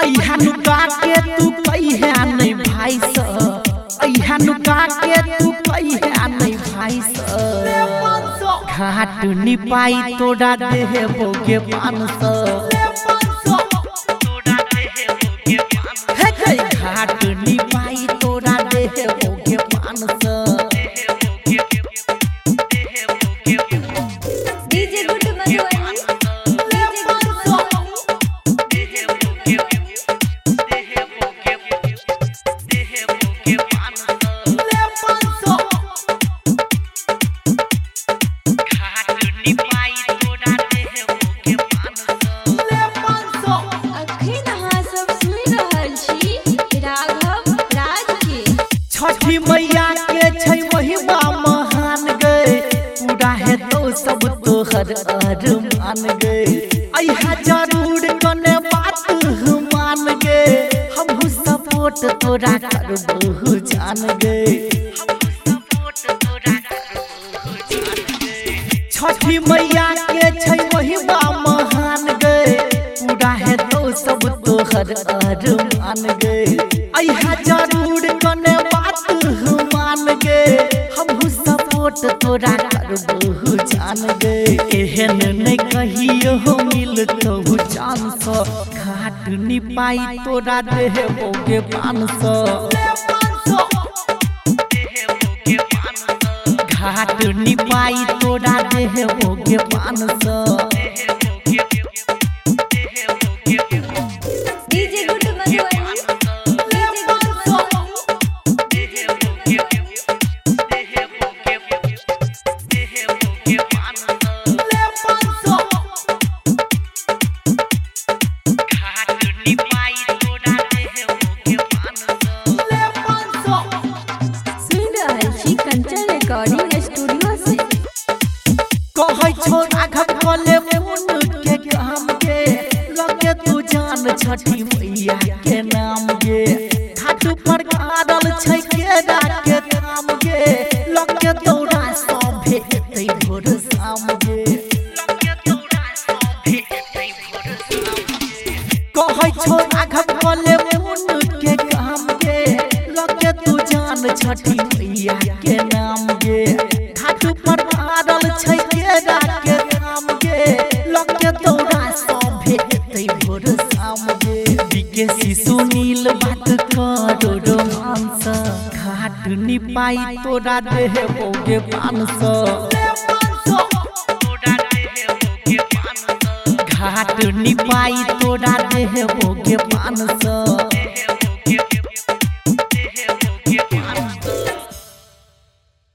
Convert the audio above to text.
अहनुका के तू कहिया नहीं भाई स। अहनुका के तू कहिया नहीं भाई स। घाट निपाई तोड़ा देह बोगे पान सा। छठी मैया के छै महिमा महान गए पूरा है तो सब तोहर अरमान गए अइहा ज़रूर कने बात मान गए हमहू सपोर्ट तोरा करबहु जान गए छठी मैया के छै महिमा महान गए पूरा है तो सब तोहर अरमान गए अइहा ज़रूर कने गए हमहू सपोर्ट तोरा करबहु जान गए एहन नहीं कहियो मिलतौ जान स घाट निपाई तोरा देबोगे पान सौ घाट निपाई तोरा देबोगे पान सौ छठी मैया के नाम गे घाट पर गाड़ल छै केरा के काम गे लगे तोरा सब भेटै भोर शाम गे कहै छो राघव कले मुन के काम के। लगे तू जान छठी सुनील बात करो रोमांस घाट निपाई तोरा देबोगे पान सौ घाट निपाई तोरा देबोगे पान सौ